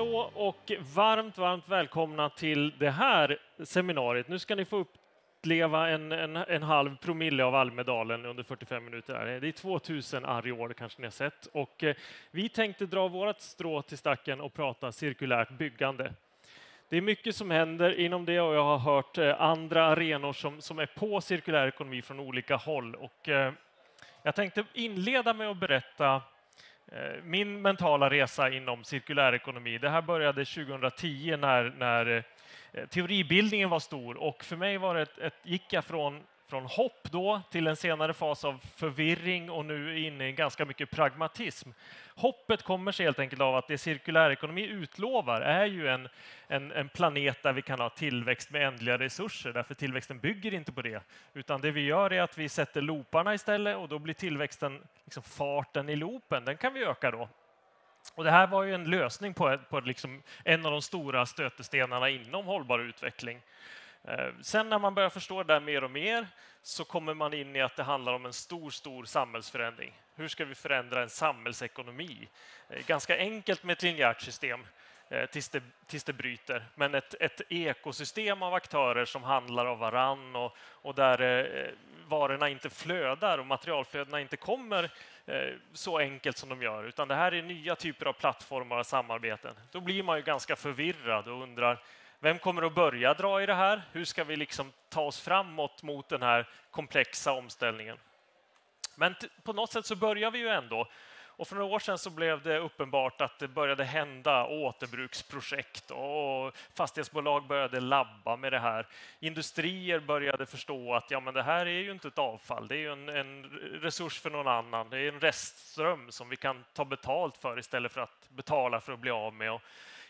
hallå och varmt, varmt välkomna till det här seminariet. Nu ska ni få uppleva en, en, en halv promille av Almedalen under 45 minuter. Det är 2000 Arior kanske ni har sett och eh, vi tänkte dra vårt strå till stacken och prata cirkulärt byggande. Det är mycket som händer inom det och jag har hört eh, andra arenor som, som är på cirkulär ekonomi från olika håll. Och, eh, jag tänkte inleda med att berätta Eh, min mentala resa inom cirkulär ekonomi, det här började 2010 när, när eh, teoribildningen var stor. Och för mig var det ett, ett, gick jag från från hopp då till en senare fas av förvirring och nu inne i ganska mycket pragmatism. Hoppet kommer sig helt enkelt av att det cirkulärekonomi utlovar är ju en, en, en, planet där vi kan ha tillväxt med ändliga resurser, därför tillväxten bygger inte på det, utan det vi gör är att vi sätter looparna istället och då blir tillväxten, liksom farten i loopen, den kan vi öka då. Och det här var ju en lösning på, på liksom en av de stora stötestenarna inom hållbar utveckling. Eh, sen när man börjar förstå det där mer och mer så kommer man in i att det handlar om en stor, stor samhällsförändring. Hur ska vi förändra en samhällsekonomi? Eh, ganska enkelt med ett linjärt system eh, tills det, tills det bryter. Men ett, ett ekosystem av aktörer som handlar av varann och, och där varorna inte flödar och materialflödena inte kommer så enkelt som de gör, utan det här är nya typer av plattformar och samarbeten. Då blir man ju ganska förvirrad och undrar vem kommer att börja dra i det här? Hur ska vi liksom ta oss framåt mot den här komplexa omställningen? Men på något sätt så börjar vi ju ändå. Och för några år sedan så blev det uppenbart att det började hända återbruksprojekt och fastighetsbolag började labba med det här. Industrier började förstå att ja, men det här är ju inte ett avfall, det är ju en, en resurs för någon annan. Det är en restström som vi kan ta betalt för istället för att betala för att bli av med. Och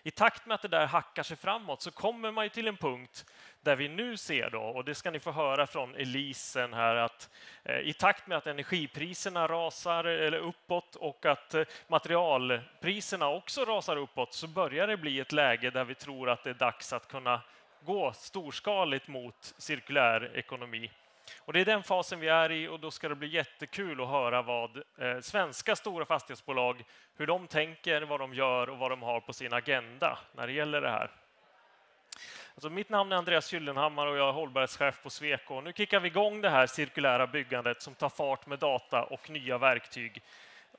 i takt med att det där hackar sig framåt så kommer man ju till en punkt där vi nu ser då, och det ska ni få höra från Elisen här, att eh, i takt med att energipriserna rasar eller uppåt och att eh, materialpriserna också rasar uppåt så börjar det bli ett läge där vi tror att det är dags att kunna gå storskaligt mot cirkulär ekonomi. Och det är den fasen vi är i och då ska det bli jättekul att höra vad eh, svenska stora fastighetsbolag, hur de tänker, vad de gör och vad de har på sin agenda när det gäller det här. Alltså mitt namn är Andreas Gyllenhammar och jag är hållbarhetschef på Sweco. Nu kickar vi igång det här cirkulära byggandet som tar fart med data och nya verktyg.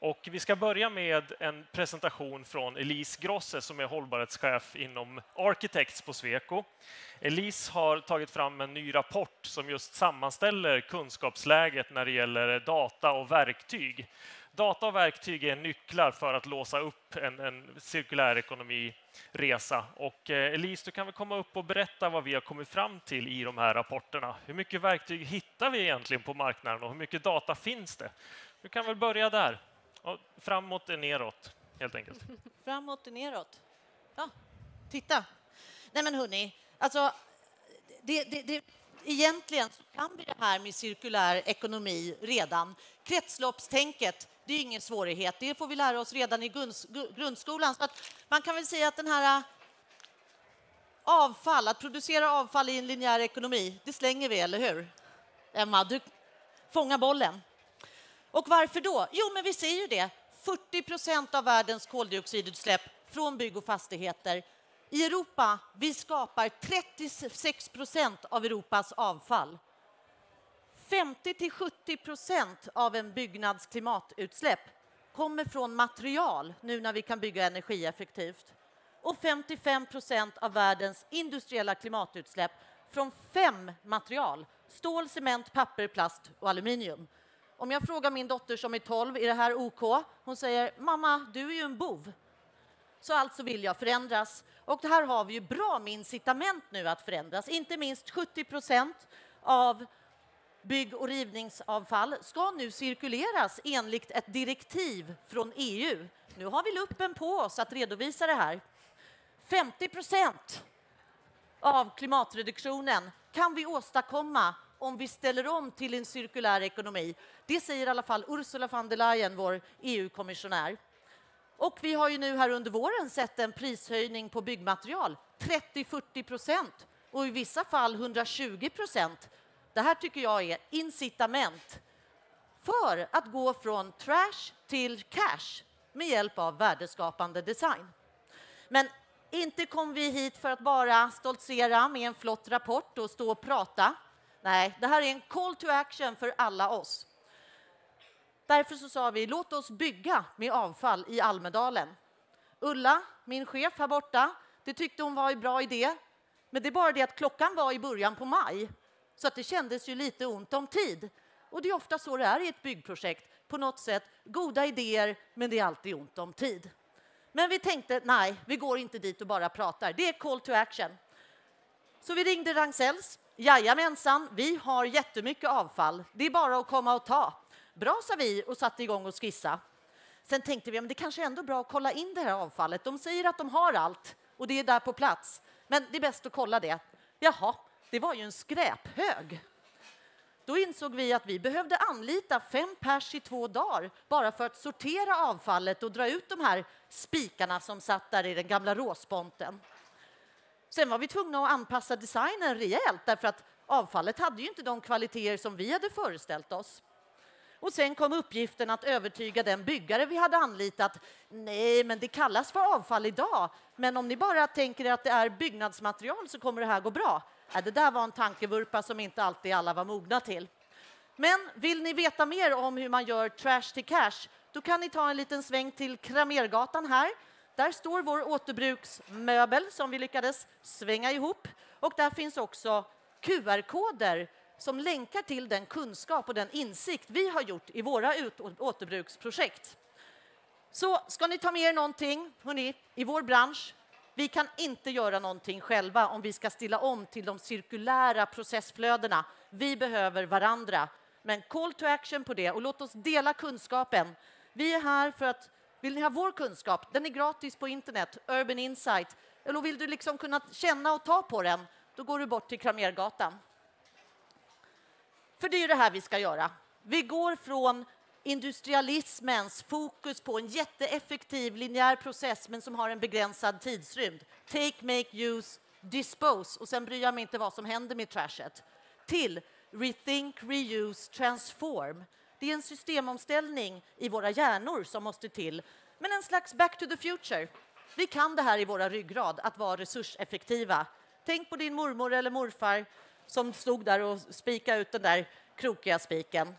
Och vi ska börja med en presentation från Elise Grosse som är hållbarhetschef inom Architects på Sweco. Elise har tagit fram en ny rapport som just sammanställer kunskapsläget när det gäller data och verktyg. Data och verktyg är nycklar för att låsa upp en, en cirkulär ekonomiresa. Och eh, Elise, du kan väl komma upp och berätta vad vi har kommit fram till i de här rapporterna. Hur mycket verktyg hittar vi egentligen på marknaden och hur mycket data finns det? Du kan väl börja där. Och framåt är neråt, helt enkelt. framåt är neråt. Ja, titta. Nej men hörni, alltså det, det, det, egentligen kan vi det här med cirkulär ekonomi redan. Kretsloppstänket, det är ingen svårighet. Det får vi lära oss redan i grundskolan. Så att man kan väl säga att den här äh, avfall, att producera avfall i en linjär ekonomi, det slänger vi, eller hur? Emma, du fångar bollen. Och varför då? Jo, men vi ser ju det. 40 procent av världens koldioxidutsläpp från bygg och fastigheter. I Europa vi skapar 36 procent av Europas avfall. 50 till 70 procent av en byggnads klimatutsläpp kommer från material nu när vi kan bygga energieffektivt. Och 55 procent av världens industriella klimatutsläpp från fem material. Stål, cement, papper, plast och aluminium. Om jag frågar min dotter som är 12, är det här OK? Hon säger, mamma, du är ju en bov. Så alltså vill jag förändras. Och här har vi ju bra med incitament nu att förändras. Inte minst 70 procent av bygg och rivningsavfall ska nu cirkuleras enligt ett direktiv från EU. Nu har vi luppen på oss att redovisa det här. 50 procent av klimatreduktionen kan vi åstadkomma om vi ställer om till en cirkulär ekonomi. Det säger i alla fall Ursula von der Leyen, vår EU-kommissionär. Och vi har ju nu här under våren sett en prishöjning på byggmaterial, 30-40 procent och i vissa fall 120 procent. Det här tycker jag är incitament för att gå från trash till cash med hjälp av värdeskapande design. Men inte kom vi hit för att bara stoltsera med en flott rapport och stå och prata. Nej, det här är en call to action för alla oss. Därför så sa vi, låt oss bygga med avfall i Almedalen. Ulla, min chef här borta, det tyckte hon var en bra idé. Men det är bara det att klockan var i början på maj, så att det kändes ju lite ont om tid. Och det är ofta så det är i ett byggprojekt. På något sätt goda idéer, men det är alltid ont om tid. Men vi tänkte, nej, vi går inte dit och bara pratar. Det är call to action. Så vi ringde Ragn-Sells. Jajamensan, vi har jättemycket avfall. Det är bara att komma och ta. Bra, sa vi och satte igång och skissa. Sen tänkte vi att det kanske är ändå bra att kolla in det här avfallet. De säger att de har allt och det är där på plats. Men det är bäst att kolla det. Jaha, det var ju en skräphög. Då insåg vi att vi behövde anlita fem pers i två dagar bara för att sortera avfallet och dra ut de här spikarna som satt där i den gamla råsponten. Sen var vi tvungna att anpassa designen rejält därför att avfallet hade ju inte de kvaliteter som vi hade föreställt oss. Och sen kom uppgiften att övertyga den byggare vi hade anlitat. Nej, men det kallas för avfall idag. Men om ni bara tänker att det är byggnadsmaterial så kommer det här gå bra. Nej, det där var en tankevurpa som inte alltid alla var mogna till. Men vill ni veta mer om hur man gör trash till cash, då kan ni ta en liten sväng till Kramergatan här. Där står vår återbruksmöbel som vi lyckades svänga ihop och där finns också QR-koder som länkar till den kunskap och den insikt vi har gjort i våra återbruksprojekt. Så ska ni ta med er någonting, hörni, i vår bransch, vi kan inte göra någonting själva om vi ska stilla om till de cirkulära processflödena. Vi behöver varandra. Men call to action på det och låt oss dela kunskapen. Vi är här för att vill ni ha vår kunskap? Den är gratis på internet, Urban Insight. Eller vill du liksom kunna känna och ta på den? Då går du bort till Kramergatan. För det är det här vi ska göra. Vi går från industrialismens fokus på en jätteeffektiv linjär process men som har en begränsad tidsrymd. Take, make, use, dispose och sen bryr jag mig inte vad som händer med trashet. Till rethink, reuse, transform. Det är en systemomställning i våra hjärnor som måste till, men en slags back to the future. Vi kan det här i våra ryggrad, att vara resurseffektiva. Tänk på din mormor eller morfar som stod där och spikade ut den där krokiga spiken.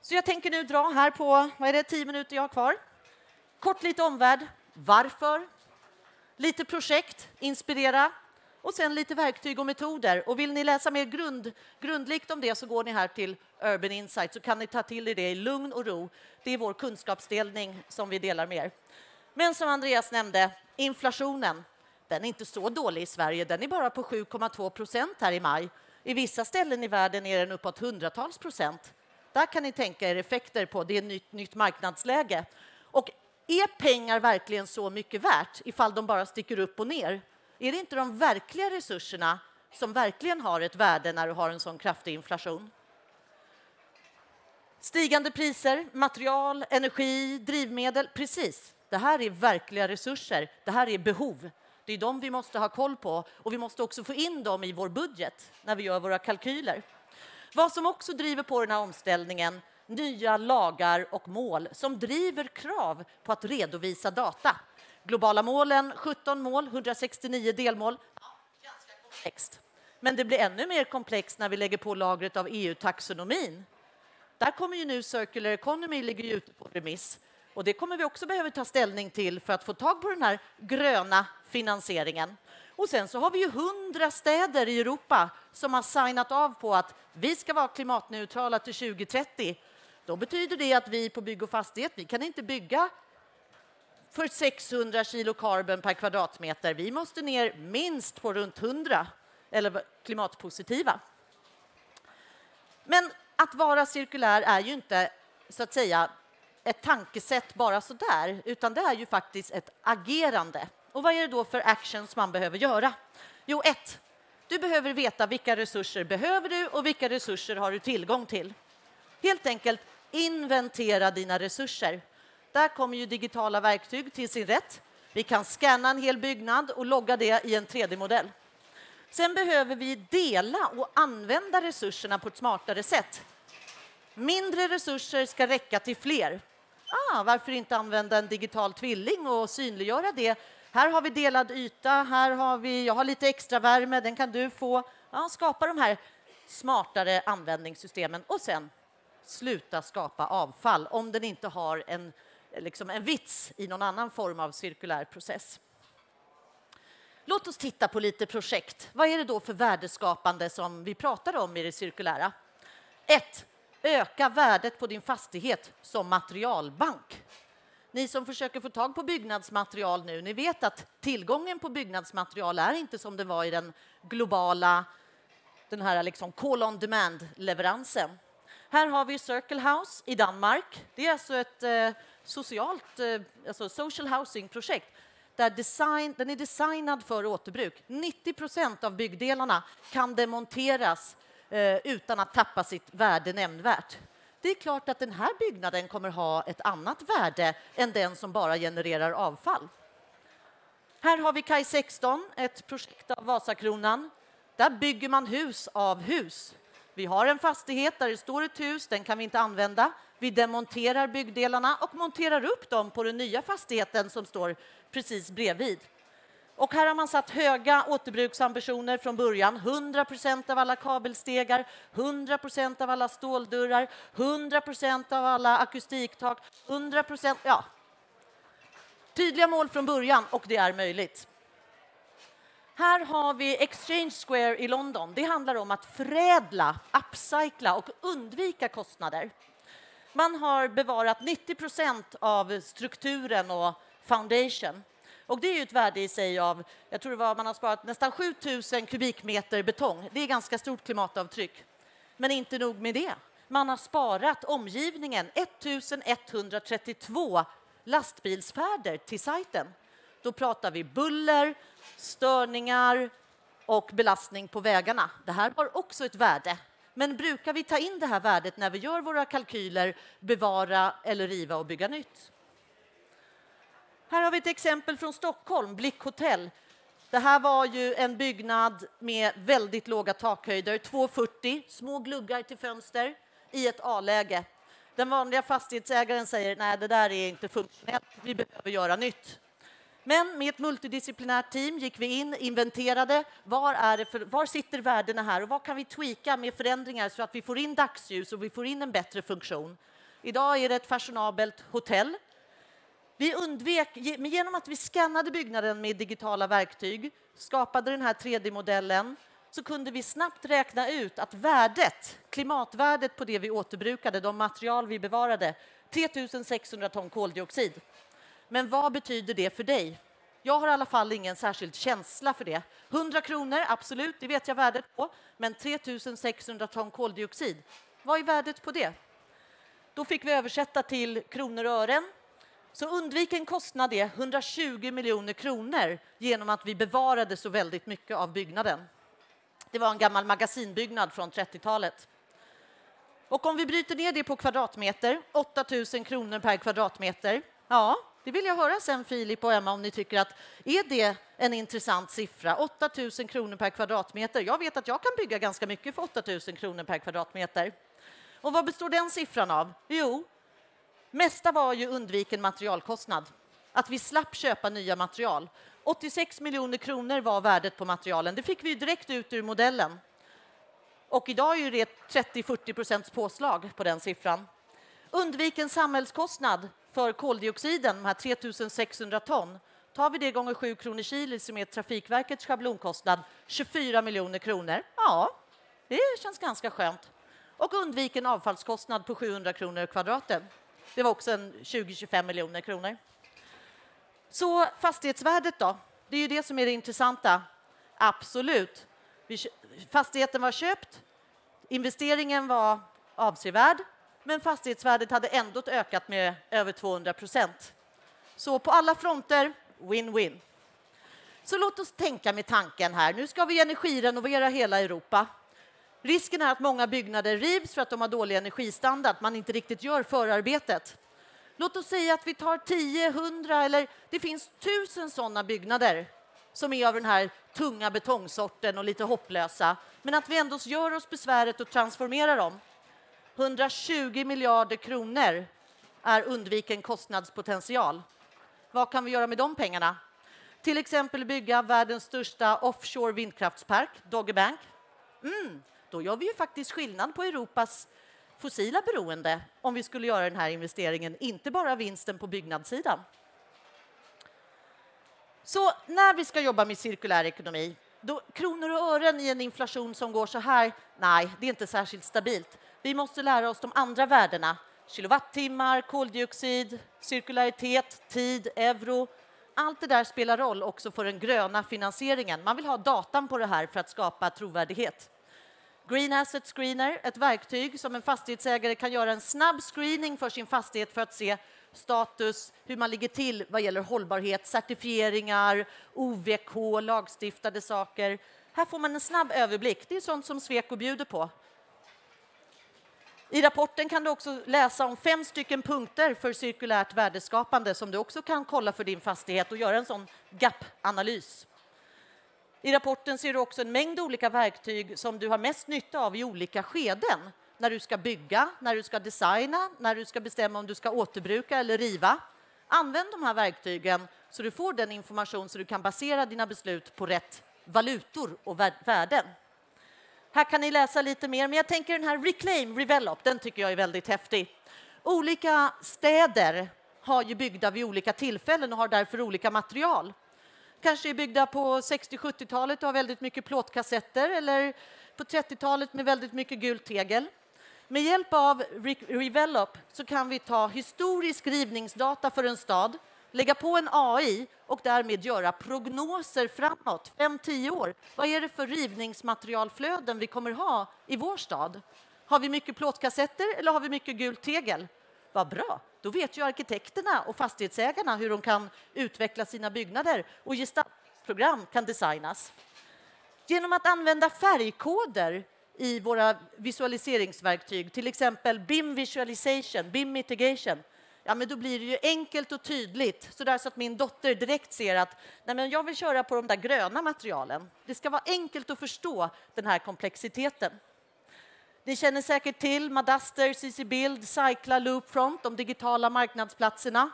Så jag tänker nu dra här på, vad är det, tio minuter jag har kvar. Kort lite omvärld. Varför? Lite projekt, inspirera och sen lite verktyg och metoder. Och vill ni läsa mer grund, grundligt om det så går ni här till Urban Insight så kan ni ta till er det i lugn och ro. Det är vår kunskapsdelning som vi delar med er. Men som Andreas nämnde, inflationen, den är inte så dålig i Sverige. Den är bara på 7,2 procent här i maj. I vissa ställen i världen är den uppåt hundratals procent. Där kan ni tänka er effekter på det är ett nytt, nytt marknadsläge. Och är pengar verkligen så mycket värt ifall de bara sticker upp och ner? Är det inte de verkliga resurserna som verkligen har ett värde när du har en sån kraftig inflation? Stigande priser, material, energi, drivmedel. Precis, det här är verkliga resurser. Det här är behov. Det är de vi måste ha koll på och vi måste också få in dem i vår budget när vi gör våra kalkyler. Vad som också driver på den här omställningen, nya lagar och mål som driver krav på att redovisa data. Globala målen, 17 mål, 169 delmål. Ja, ganska komplext. Men det blir ännu mer komplext när vi lägger på lagret av EU-taxonomin. Där kommer ju nu Circular Economy ligger ju ute på remiss och det kommer vi också behöva ta ställning till för att få tag på den här gröna finansieringen. Och sen så har vi ju hundra städer i Europa som har signat av på att vi ska vara klimatneutrala till 2030. Då betyder det att vi på bygg och fastighet, vi kan inte bygga för 600 kilo karbon per kvadratmeter. Vi måste ner minst på runt 100 eller klimatpositiva. Men att vara cirkulär är ju inte så att säga ett tankesätt bara så där, utan det är ju faktiskt ett agerande. Och vad är det då för actions man behöver göra? Jo, ett, du behöver veta vilka resurser behöver du och vilka resurser har du tillgång till. Helt enkelt inventera dina resurser. Där kommer ju digitala verktyg till sin rätt. Vi kan scanna en hel byggnad och logga det i en 3D-modell. Sen behöver vi dela och använda resurserna på ett smartare sätt. Mindre resurser ska räcka till fler. Ah, varför inte använda en digital tvilling och synliggöra det Här har vi delad yta, här har vi, jag har lite extra värme, den kan du få. Ah, skapa de här smartare användningssystemen och sen sluta skapa avfall om den inte har en, liksom en vits i någon annan form av cirkulär process. Låt oss titta på lite projekt. Vad är det då för värdeskapande som vi pratar om i det cirkulära? 1. Öka värdet på din fastighet som materialbank. Ni som försöker få tag på byggnadsmaterial nu, ni vet att tillgången på byggnadsmaterial är inte som det var i den globala den här liksom call on demand-leveransen. Här har vi Circle House i Danmark. Det är alltså ett eh, socialt, eh, alltså social housing-projekt där design, den är designad för återbruk. 90 procent av byggdelarna kan demonteras eh, utan att tappa sitt värde nämnvärt. Det är klart att den här byggnaden kommer ha ett annat värde än den som bara genererar avfall. Här har vi Kaj 16, ett projekt av Vasakronan. Där bygger man hus av hus. Vi har en fastighet där det står ett hus, den kan vi inte använda. Vi demonterar byggdelarna och monterar upp dem på den nya fastigheten som står precis bredvid. Och här har man satt höga återbruksambitioner från början. 100 procent av alla kabelstegar, 100 procent av alla ståldörrar, 100 procent av alla akustiktak, 100 procent... Ja. Tydliga mål från början, och det är möjligt. Här har vi Exchange Square i London. Det handlar om att förädla, upcycla och undvika kostnader. Man har bevarat 90 procent av strukturen och foundation. Och det är ju ett värde i sig av, jag tror det var, man har sparat nästan 7000 kubikmeter betong. Det är ganska stort klimatavtryck. Men inte nog med det. Man har sparat omgivningen 1132 lastbilsfärder till sajten. Då pratar vi buller, störningar och belastning på vägarna. Det här har också ett värde. Men brukar vi ta in det här värdet när vi gör våra kalkyler, bevara eller riva och bygga nytt? Här har vi ett exempel från Stockholm, Blickhotell. Det här var ju en byggnad med väldigt låga takhöjder, 2,40, små gluggar till fönster i ett A-läge. Den vanliga fastighetsägaren säger nej, det där är inte funktionellt, vi behöver göra nytt. Men med ett multidisciplinärt team gick vi in, inventerade var, är för, var sitter värdena här och vad kan vi tweaka med förändringar så att vi får in dagsljus och vi får in en bättre funktion. Idag är det ett fashionabelt hotell vi undvek, genom att vi skannade byggnaden med digitala verktyg, skapade den här 3D-modellen, så kunde vi snabbt räkna ut att värdet, klimatvärdet på det vi återbrukade, de material vi bevarade, 3600 ton koldioxid. Men vad betyder det för dig? Jag har i alla fall ingen särskild känsla för det. 100 kronor, absolut, det vet jag värdet på. Men 3600 ton koldioxid, vad är värdet på det? Då fick vi översätta till kronor och ören så undvik en kostnad är 120 miljoner kronor genom att vi bevarade så väldigt mycket av byggnaden. Det var en gammal magasinbyggnad från 30-talet. Och om vi bryter ner det på kvadratmeter, 8 000 kronor per kvadratmeter. Ja, det vill jag höra sen Filip och Emma om ni tycker att är det en intressant siffra? 8 000 kronor per kvadratmeter. Jag vet att jag kan bygga ganska mycket för 8 000 kronor per kvadratmeter. Och vad består den siffran av? Jo, Mesta var ju undviken materialkostnad, att vi slapp köpa nya material. 86 miljoner kronor var värdet på materialen. Det fick vi direkt ut ur modellen. Och idag är det 30-40 procents påslag på den siffran. Undviken samhällskostnad för koldioxiden, de här 3 600 ton, tar vi det gånger 7 kronor kilo som är Trafikverkets schablonkostnad, 24 miljoner kronor. Ja, det känns ganska skönt. Och undvik en avfallskostnad på 700 kronor kvadraten. Det var också 20-25 miljoner kronor. Så fastighetsvärdet då? Det är ju det som är det intressanta. Absolut. Fastigheten var köpt, investeringen var avsevärd, men fastighetsvärdet hade ändå ökat med över 200 procent. Så på alla fronter, win-win. Så låt oss tänka med tanken här. Nu ska vi energirenovera hela Europa. Risken är att många byggnader rivs för att de har dålig energistandard, man inte riktigt gör förarbetet. Låt oss säga att vi tar 10, 100 eller det finns tusen sådana byggnader som är av den här tunga betongsorten och lite hopplösa, men att vi ändå gör oss besväret att transformera dem. 120 miljarder kronor är undviken kostnadspotential. Vad kan vi göra med de pengarna? Till exempel bygga världens största offshore vindkraftspark, Dogger Bank. Mm, då gör vi ju faktiskt skillnad på Europas fossila beroende om vi skulle göra den här investeringen, inte bara vinsten på byggnadssidan. Så när vi ska jobba med cirkulär ekonomi, då kronor och ören i en inflation som går så här, nej, det är inte särskilt stabilt. Vi måste lära oss de andra värdena, kilowattimmar, koldioxid, cirkularitet, tid, euro. Allt det där spelar roll också för den gröna finansieringen. Man vill ha datan på det här för att skapa trovärdighet. Green Asset Screener, ett verktyg som en fastighetsägare kan göra en snabb screening för sin fastighet för att se status, hur man ligger till vad gäller hållbarhet, certifieringar, OVK, lagstiftade saker. Här får man en snabb överblick. Det är sånt som Sweco bjuder på. I rapporten kan du också läsa om fem stycken punkter för cirkulärt värdeskapande som du också kan kolla för din fastighet och göra en sån gap-analys. I rapporten ser du också en mängd olika verktyg som du har mest nytta av i olika skeden. När du ska bygga, när du ska designa, när du ska bestämma om du ska återbruka eller riva. Använd de här verktygen så du får den information så du kan basera dina beslut på rätt valutor och värden. Här kan ni läsa lite mer, men jag tänker den här Reclaim, Revelop, den tycker jag är väldigt häftig. Olika städer har ju byggda vid olika tillfällen och har därför olika material. Kanske är byggda på 60-70-talet och har väldigt mycket plåtkassetter eller på 30-talet med väldigt mycket gult tegel. Med hjälp av Revelop så kan vi ta historisk rivningsdata för en stad, lägga på en AI och därmed göra prognoser framåt, 5-10 år. Vad är det för rivningsmaterialflöden vi kommer ha i vår stad? Har vi mycket plåtkassetter eller har vi mycket gult tegel? Vad bra, då vet ju arkitekterna och fastighetsägarna hur de kan utveckla sina byggnader och gestaltningsprogram kan designas. Genom att använda färgkoder i våra visualiseringsverktyg, till exempel BIM visualization, BIM mitigation, ja, men då blir det ju enkelt och tydligt så, där så att min dotter direkt ser att nej, men jag vill köra på de där gröna materialen. Det ska vara enkelt att förstå den här komplexiteten. Ni känner säkert till Madaster, CC Build, Cycla, Loopfront, de digitala marknadsplatserna.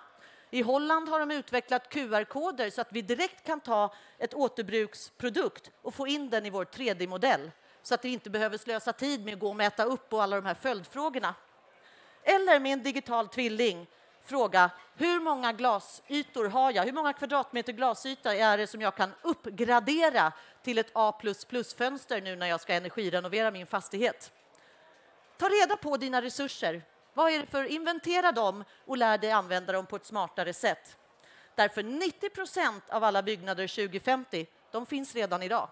I Holland har de utvecklat QR-koder så att vi direkt kan ta ett återbruksprodukt och få in den i vår 3D-modell så att vi inte behöver slösa tid med att gå och mäta upp och alla de här följdfrågorna. Eller med en digital tvilling fråga hur många glasytor har jag? Hur många kvadratmeter glasyta är det som jag kan uppgradera till ett A++ fönster nu när jag ska energirenovera min fastighet? Ta reda på dina resurser. Vad är det för inventera dem och lär dig använda dem på ett smartare sätt. Därför 90 procent av alla byggnader 2050, de finns redan idag.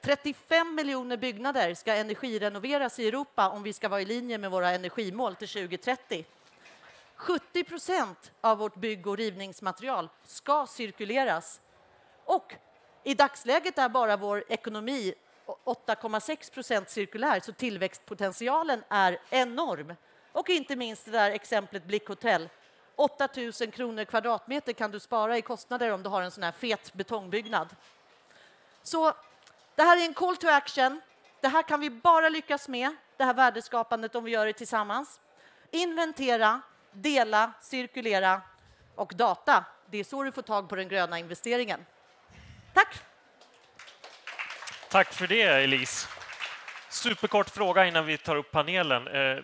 35 miljoner byggnader ska energirenoveras i Europa om vi ska vara i linje med våra energimål till 2030. 70 procent av vårt bygg och rivningsmaterial ska cirkuleras. Och i dagsläget är bara vår ekonomi 8,6 procent cirkulär, så tillväxtpotentialen är enorm. Och inte minst det där exemplet Blickhotell. 8 000 kronor kvadratmeter kan du spara i kostnader om du har en sån här fet betongbyggnad. Så det här är en call to action. Det här kan vi bara lyckas med, det här värdeskapandet, om vi gör det tillsammans. Inventera, dela, cirkulera och data. Det är så du får tag på den gröna investeringen. Tack! Tack för det, Elise. Superkort fråga innan vi tar upp panelen. Eh,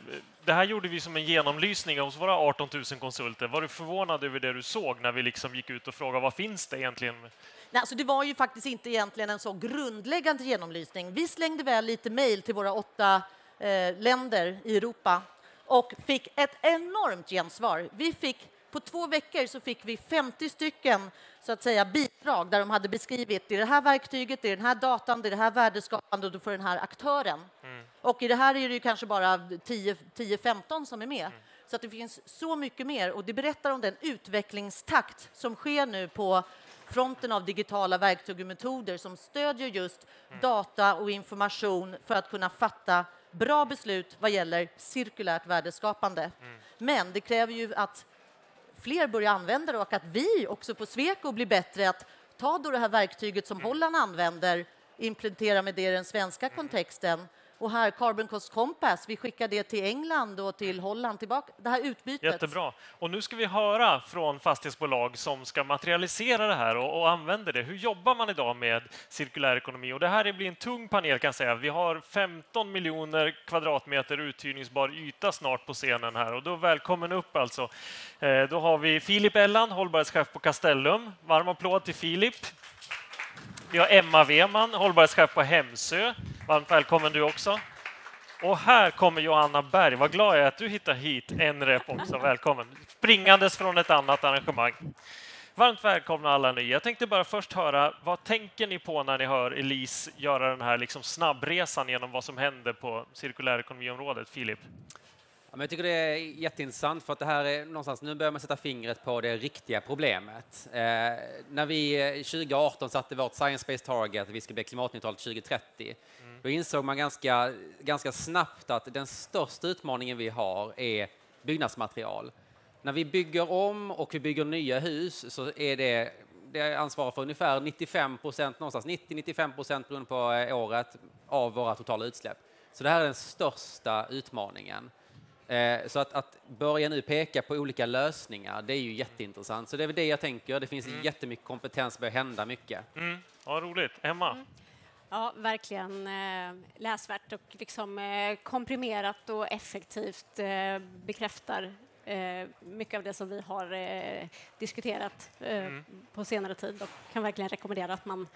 det här gjorde vi som en genomlysning hos våra 18 000 konsulter. Var du förvånad över det du såg när vi liksom gick ut och frågade vad finns det egentligen? Nej, alltså det var ju faktiskt inte egentligen en så grundläggande genomlysning. Vi slängde väl lite mejl till våra åtta eh, länder i Europa och fick ett enormt gensvar. Vi fick, på två veckor så fick vi 50 stycken så att säga, bidrag där de hade beskrivit det är det här verktyget, det är den här datan, det är det här värdeskapande och du får den här aktören. Mm. Och i det här är det kanske bara 10-15 som är med. Mm. Så att det finns så mycket mer och det berättar om den utvecklingstakt som sker nu på fronten av digitala verktyg och metoder som stödjer just mm. data och information för att kunna fatta bra beslut vad gäller cirkulärt värdeskapande. Mm. Men det kräver ju att fler börjar använda det och att vi också på Sweco blir bättre att ta då det här verktyget som mm. Holland använder, implementera med det i den svenska kontexten och här Carbon Cost Compass, vi skickar det till England och till Holland tillbaka. Det här utbytet. Jättebra. Och nu ska vi höra från fastighetsbolag som ska materialisera det här och, och använder det. Hur jobbar man idag med cirkulär ekonomi? Och det här blir en tung panel kan jag säga. Vi har 15 miljoner kvadratmeter uthyrningsbar yta snart på scenen här och då välkommen upp alltså. Eh, då har vi Filip Elland, hållbarhetschef på Castellum. Varm applåd till Filip. Vi har Emma Weman, hållbarhetschef på Hemsö. Varmt välkommen du också. Och här kommer Johanna Berg. Vad glad jag är att du hittar hit en rep också. Välkommen. Springandes från ett annat arrangemang. Varmt välkomna alla ni. Jag tänkte bara först höra, vad tänker ni på när ni hör Elise göra den här liksom snabbresan genom vad som händer på cirkulärekonomiområdet? Filip? Men jag tycker det är jätteintressant för att det här är någonstans, nu börjar man sätta fingret på det riktiga problemet. Eh, när vi 2018 satte vårt science-based target, att vi ska bli klimatneutralt 2030, mm. då insåg man ganska, ganska snabbt att den största utmaningen vi har är byggnadsmaterial. När vi bygger om och vi bygger nya hus så är det det ansvarar för ungefär 95 procent, någonstans 90-95 procent beroende på eh, året, av våra totala utsläpp. Så det här är den största utmaningen. Eh, så att, att, börja nu peka på olika lösningar, det är ju jätteintressant. Så det är väl det jag tänker. Det finns mm. jättemycket kompetens, börjar hända mycket. Mm. Ja, roligt. Emma? Mm. Ja, verkligen eh, läsvärt och liksom, eh, komprimerat och effektivt eh, bekräftar eh, mycket av det som vi har eh, diskuterat mm. på senare tid och kan verkligen rekommendera att man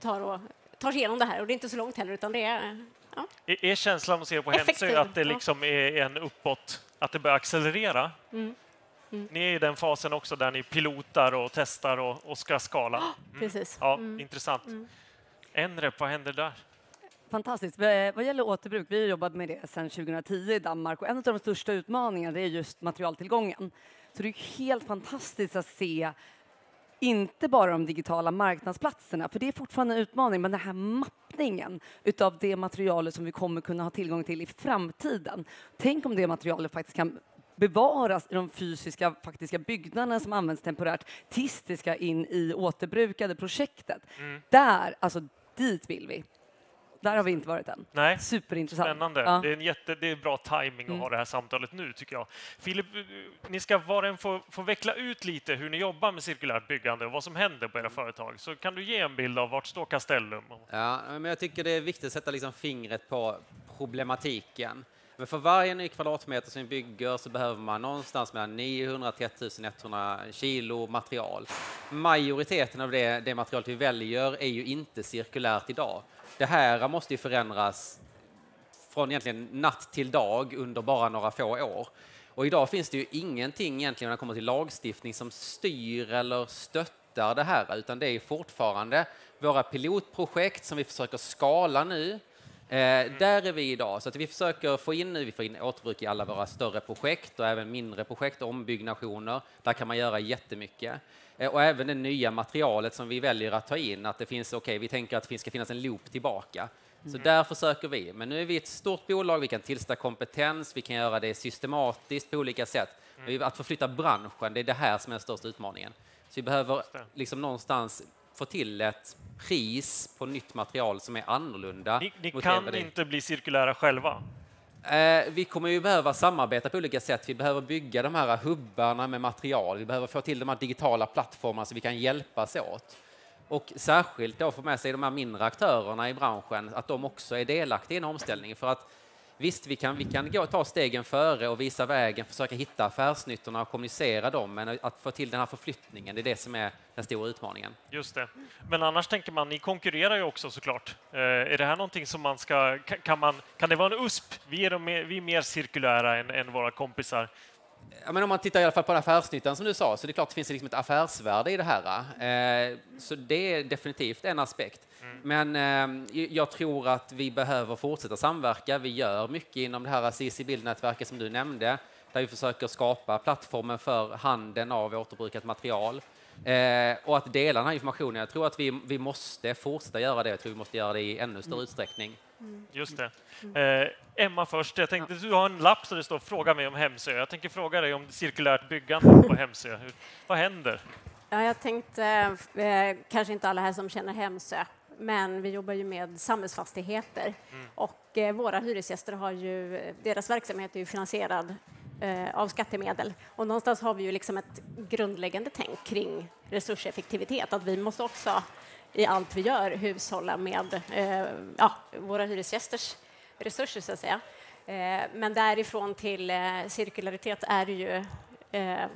tar, och, tar sig igenom det här. Och det är inte så långt heller, utan det är Ja. Är känslan att se på Hemsö att det liksom är en uppåt, att det börjar accelerera? Mm. Mm. Ni är i den fasen också där ni pilotar och testar och, och ska skala. Mm. Precis. Ja, mm. Intressant. Mm. Enrep, vad händer där? Fantastiskt. Vad gäller återbruk, vi har jobbat med det sedan 2010 i Danmark och en av de största utmaningarna är just materialtillgången. Så det är helt fantastiskt att se inte bara de digitala marknadsplatserna, för det är fortfarande en utmaning, men den här mappningen utav det materialet som vi kommer kunna ha tillgång till i framtiden. Tänk om det materialet faktiskt kan bevaras i de fysiska faktiska byggnaderna som används temporärt tills det ska in i återbrukade projektet. Mm. Där, alltså dit vill vi. Där har vi inte varit än. Nej. Superintressant. Spännande. Ja. Det, är en jätte, det är bra timing mm. att ha det här samtalet nu, tycker jag. Filip, ni ska var och en få, få veckla ut lite hur ni jobbar med cirkulärt byggande och vad som händer på era företag. Så kan du ge en bild av vart står Castellum? Ja, men jag tycker det är viktigt att sätta liksom fingret på problematiken. Men för varje ny kvadratmeter som vi bygger så behöver man någonstans mellan 900 till 1100 kilo material. Majoriteten av det, det materialet vi väljer är ju inte cirkulärt idag det här måste ju förändras från egentligen natt till dag under bara några få år. Och idag finns det ju ingenting egentligen när det kommer till lagstiftning som styr eller stöttar det här, utan det är fortfarande våra pilotprojekt som vi försöker skala nu. Eh, där är vi idag, så att vi försöker få in nu, vi får in återbruk i alla våra större projekt och även mindre projekt, ombyggnationer. Där kan man göra jättemycket. Eh, och även det nya materialet som vi väljer att ta in, att det finns, okej, okay, vi tänker att det ska finnas en loop tillbaka. Så mm. där försöker vi. Men nu är vi ett stort bolag, vi kan tillsätta kompetens, vi kan göra det systematiskt på olika sätt. Mm. Att förflytta branschen, det är det här som är den största utmaningen. Så vi behöver liksom någonstans få till ett pris på nytt material som är annorlunda. Ni, ni kan inte bli cirkulära själva? Eh, vi kommer ju behöva samarbeta på olika sätt. Vi behöver bygga de här hubbarna med material. Vi behöver få till de här digitala plattformarna så vi kan hjälpas åt. Och särskilt då få med sig de här mindre aktörerna i branschen, att de också är delaktiga i en omställning. För att Visst, vi kan, vi kan gå, ta stegen före och visa vägen, försöka hitta affärsnyttorna och kommunicera dem, men att få till den här förflyttningen, det är det som är den stora utmaningen. Just det. Men annars tänker man, ni konkurrerar ju också såklart. Eh, är det här någonting som man ska, kan, man, kan det vara en USP? Vi är, mer, vi är mer cirkulära än, än våra kompisar. Ja, men om man tittar i alla fall på affärsnyttan som du sa, så det är klart det finns liksom ett affärsvärde i det här. Eh, så det är definitivt en aspekt. Mm. Men eh, jag tror att vi behöver fortsätta samverka. Vi gör mycket inom det här CC Build-nätverket som du nämnde, där vi försöker skapa plattformen för handeln av återbrukat material. Eh, och att dela den här informationen. Jag tror att vi, vi måste fortsätta göra det. Jag tror vi måste göra det i ännu större mm. utsträckning. Mm. Just det. Eh, Emma först. Jag tänkte, du har en lapp där det står fråga mig om Hemsö. Jag tänker fråga dig om cirkulärt byggande på Hemsö. Hur, vad händer? Ja, jag tänkte, eh, kanske inte alla här som känner Hemsö, men vi jobbar ju med samhällsfastigheter Mm. och eh, våra hyresgäster har ju, deras verksamhet är ju finansierad eh, av skattemedel och någonstans har vi ju liksom ett grundläggande tänk kring resurseffektivitet, att vi måste också i allt vi gör hushålla med eh, ja, våra hyresgästers resurser så att säga. Eh, men därifrån till eh, cirkularitet är det ju eh,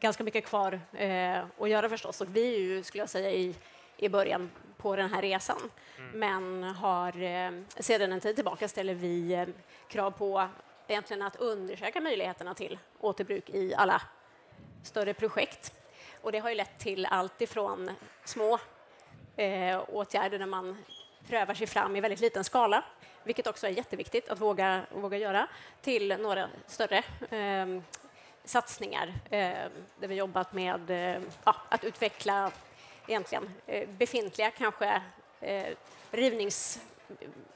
ganska mycket kvar eh, att göra förstås. Och vi är ju, skulle jag säga, i, i början på den här resan. Men har eh, sedan en tid tillbaka ställer vi krav på egentligen att undersöka möjligheterna till återbruk i alla större projekt. Och det har ju lett till allt ifrån små eh, åtgärder där man prövar sig fram i väldigt liten skala, vilket också är jätteviktigt att våga, våga göra, till några större eh, satsningar eh, där vi jobbat med eh, ja, att utveckla egentligen eh, befintliga, kanske eh, rivnings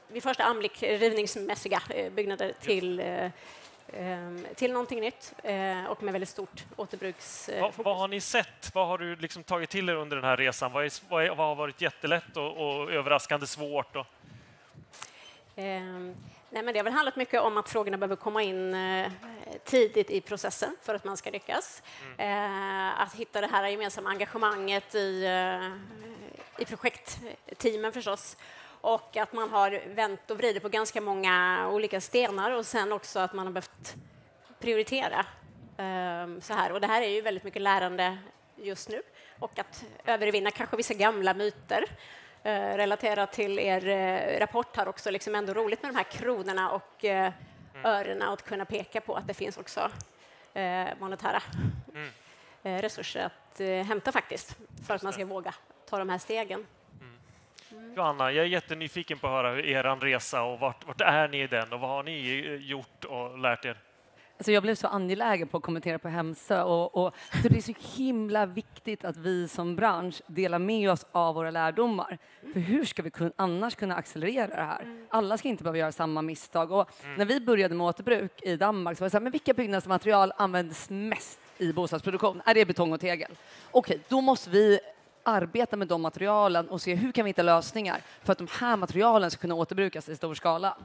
vid första anblick rivningsmässiga byggnader till, till någonting nytt eh, och med väldigt stort återbruks... eh, Vad, vad har ni sett? Vad har du liksom tagit till er under den här resan? Vad, är, vad, är, vad har varit jättelätt och, och överraskande svårt? Och, Ehm, nej, men det har väl handlat mycket om att frågorna behöver komma in eh, tidigt i processen för att man ska lyckas. Eh, att hitta det här gemensamma engagemanget i, i projektteamen förstås. Och att man har vänt och vridit på ganska många olika stenar och sen också att man har behövt prioritera. ehm, så här. Och det här är ju väldigt mycket lärande just nu och att övervinna kanske vissa gamla myter eh, relaterat till er eh, rapport här också, liksom ändå roligt med de här kronorna och eh, örena och att kunna peka på att det finns också monetära eh, resurser att hämta faktiskt för att man ska våga ta de här stegen. Johanna, jag är jättenyfiken på att höra hur er resa och vart, vart är ni i den och vad har ni eh, gjort och lärt er? Alltså jag blev så angelägen på att kommentera på Hemsö och, och så det är så himla viktigt att vi som bransch delar med oss av våra lärdomar. För hur ska vi kun, annars kunna accelerera det här? Alla ska inte behöva göra samma misstag. Och När vi började med återbruk i Danmark så var det så här, men vilka byggnadsmaterial används mest i bostadsproduktion? Är det betong och tegel? Okej, då måste vi arbeta med de materialen och se hur kan vi hitta lösningar för att de här materialen ska kunna återbrukas i stor skala.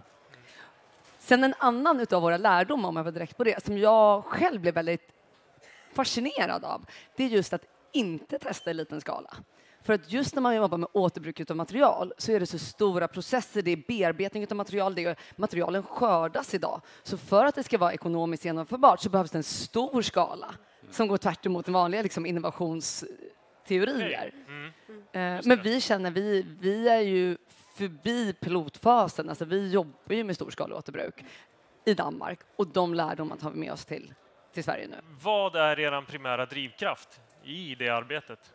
Sen en annan utav våra lärdomar, om jag var direkt på det, som jag själv blev väldigt fascinerad av, det är just att inte testa i liten skala. För att just när man jobbar med återbruk av material så är det så stora processer, det är bearbetning av material, det är, materialen skördas idag. Så för att det ska vara ekonomiskt genomförbart så behövs det en stor skala som går tvärt emot den vanliga liksom, innovationsteorier. Eh, Men vi känner, vi, vi är ju förbi pilotfasen, alltså vi jobbar ju med storskalig återbruk i Danmark och de lärdomarna tar vi med oss till, till Sverige nu. Vad är er primära drivkraft i det arbetet?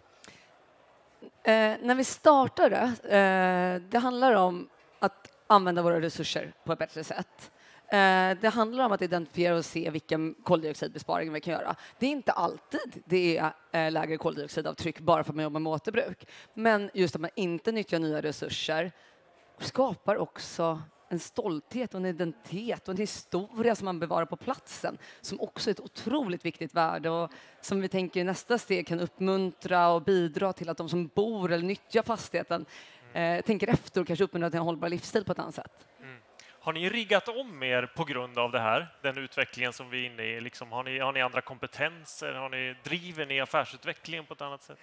Eh, när vi startade, eh, det handlar om att använda våra resurser på ett bättre sätt. Eh, det handlar om att identifiera och se vilken koldioxidbesparing vi kan göra. Det är inte alltid det är eh, lägre koldioxidavtryck bara för att man jobbar med återbruk. Men just att man inte nyttjar nya resurser skapar också en stolthet och en identitet och en historia som man bevarar på platsen som också är ett otroligt viktigt värde och som vi tänker i nästa steg kan uppmuntra och bidra till att de som bor eller nyttjar fastigheten eh, tänker efter och kanske uppmuntrar till en hållbar livsstil på ett annat sätt. Har ni riggat om er på grund av det här, den utvecklingen som vi är inne i? Liksom, har, ni, har ni andra kompetenser? Har ni, driver ni affärsutvecklingen på ett annat sätt?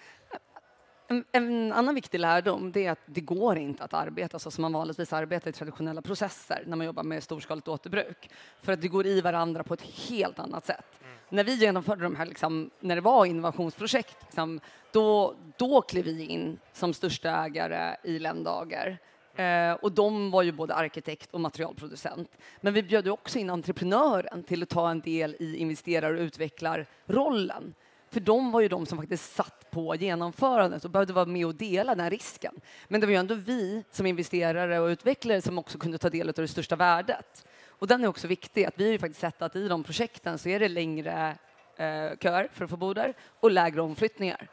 En, en annan viktig lärdom det är att det går inte att arbeta så som man vanligtvis arbetar i traditionella processer när man jobbar med storskaligt återbruk. För att det går i varandra på ett helt annat sätt. När vi genomförde de här, liksom, när det var innovationsprojekt, liksom, då, då klev vi in som största ägare i Ländager. Eh, och de var ju både arkitekt och materialproducent. Men vi bjöd också in entreprenören till att ta en del i investerar och utvecklarrollen. För de var ju de som faktiskt satt på genomförandet och behövde vara med och dela den här risken. Men det var ju ändå vi som investerare och utvecklare som också kunde ta del av det största värdet. Och den är också viktig, att vi har ju faktiskt sett att i de projekten så är det längre eh, köer för att få bo där och lägre omflyttningar.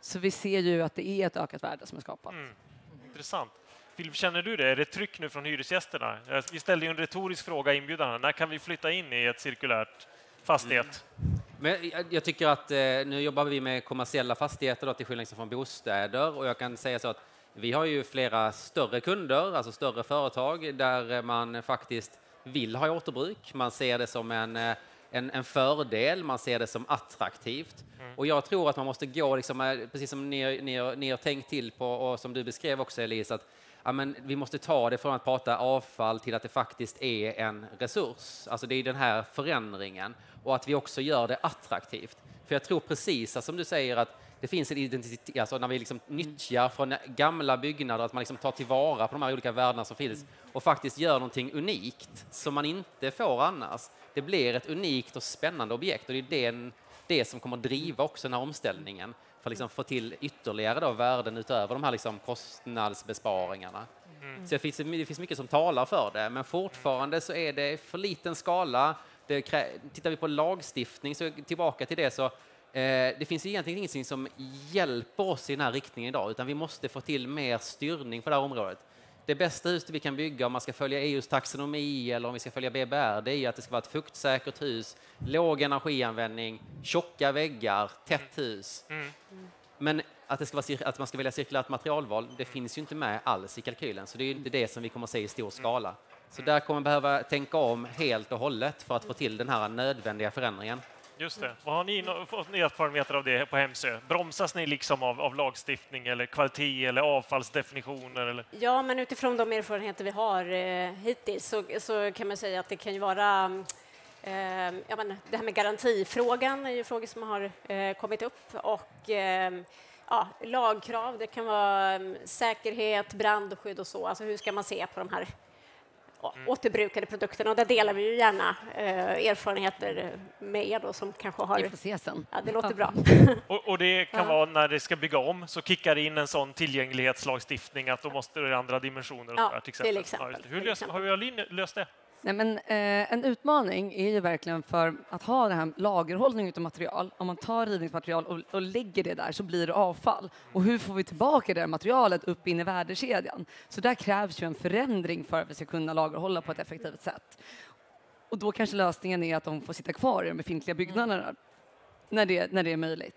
Så vi ser ju att det är ett ökat värde som är skapat. Mm. Intressant. Filip, känner du det? Är det tryck nu från hyresgästerna? Vi ställde ju en retorisk fråga i inbjudan. När kan vi flytta in i ett cirkulärt fastighet? Men jag, jag tycker att eh, nu jobbar vi med kommersiella fastigheter då, till skillnad från bostäder och jag kan säga så att Vi har ju flera större kunder, alltså större företag, där man faktiskt vill ha återbruk. Man ser det som en, eh, en, en fördel, man ser det som attraktivt. Mm. Och jag tror att man måste gå, liksom, eh, precis som ni, ni, ni har tänkt till på och som du beskrev också Elisa, att ja, men vi måste ta det från att prata avfall till att det faktiskt är en resurs. Alltså det är den här förändringen och att vi också gör det attraktivt. För jag tror precis som du säger att det finns en identitet, alltså när vi liksom nyttjar från gamla byggnader, att man liksom tar tillvara på de här olika värdena som finns och faktiskt gör någonting unikt som man inte får annars. Det blir ett unikt och spännande objekt och det är den, det som kommer driva också den här omställningen för att liksom få till ytterligare då värden utöver de här liksom kostnadsbesparingarna. Mm. Så det finns, det finns mycket som talar för det, men fortfarande så är det för liten skala. Det tittar vi på lagstiftning, så tillbaka till det, så Eh, det finns egentligen ingenting som hjälper oss i den här riktningen idag, utan vi måste få till mer styrning på det här området. Det bästa huset vi kan bygga om man ska följa EUs taxonomi eller om vi ska följa BBR, det är att det ska vara ett fuktsäkert hus, låg energianvändning, tjocka väggar, tätt hus. Mm. Men att, det ska vara, att man ska välja cirkulärt materialval, det finns ju inte med alls i kalkylen, så det är inte det som vi kommer att se i stor skala. Så där kommer man behöva tänka om helt och hållet för att få till den här nödvändiga förändringen. Just det. Vad har ni fått erfarenheter av det på Hemsö? Bromsas ni liksom av, av, lagstiftning eller kvalitet eller avfallsdefinitioner? Eller? Ja, men utifrån de erfarenheter vi har eh, hittills så, så kan man säga att det kan ju vara eh, ja, men det här med garantifrågan är ju frågor som har eh, kommit upp och eh, ja, lagkrav, det kan vara mm, säkerhet, brandskydd och så. Alltså hur ska man se på de här mm. återbrukade produkterna. Och där delar vi ju gärna eh, erfarenheter med er då, som kanske har... Vi får se sen. Ja, det låter bra. och, och, det kan ja. vara när det ska bygga om så kickar det in en sån tillgänglighetslagstiftning att då måste det andra dimensioner. Och ja, där, till exempel. Till exempel. Ja, Hur löst, har vi löst det? Nej, men, eh, en utmaning är ju verkligen för att ha den här lagerhållning av material. Om man tar rivningsmaterial och, och lägger det där så blir det avfall. Och hur får vi tillbaka det materialet upp in i värdekedjan? Så där krävs ju en förändring för att vi ska kunna lagerhålla på ett effektivt sätt. Och då kanske lösningen är att de får sitta kvar i de befintliga byggnaderna när det, när det är möjligt.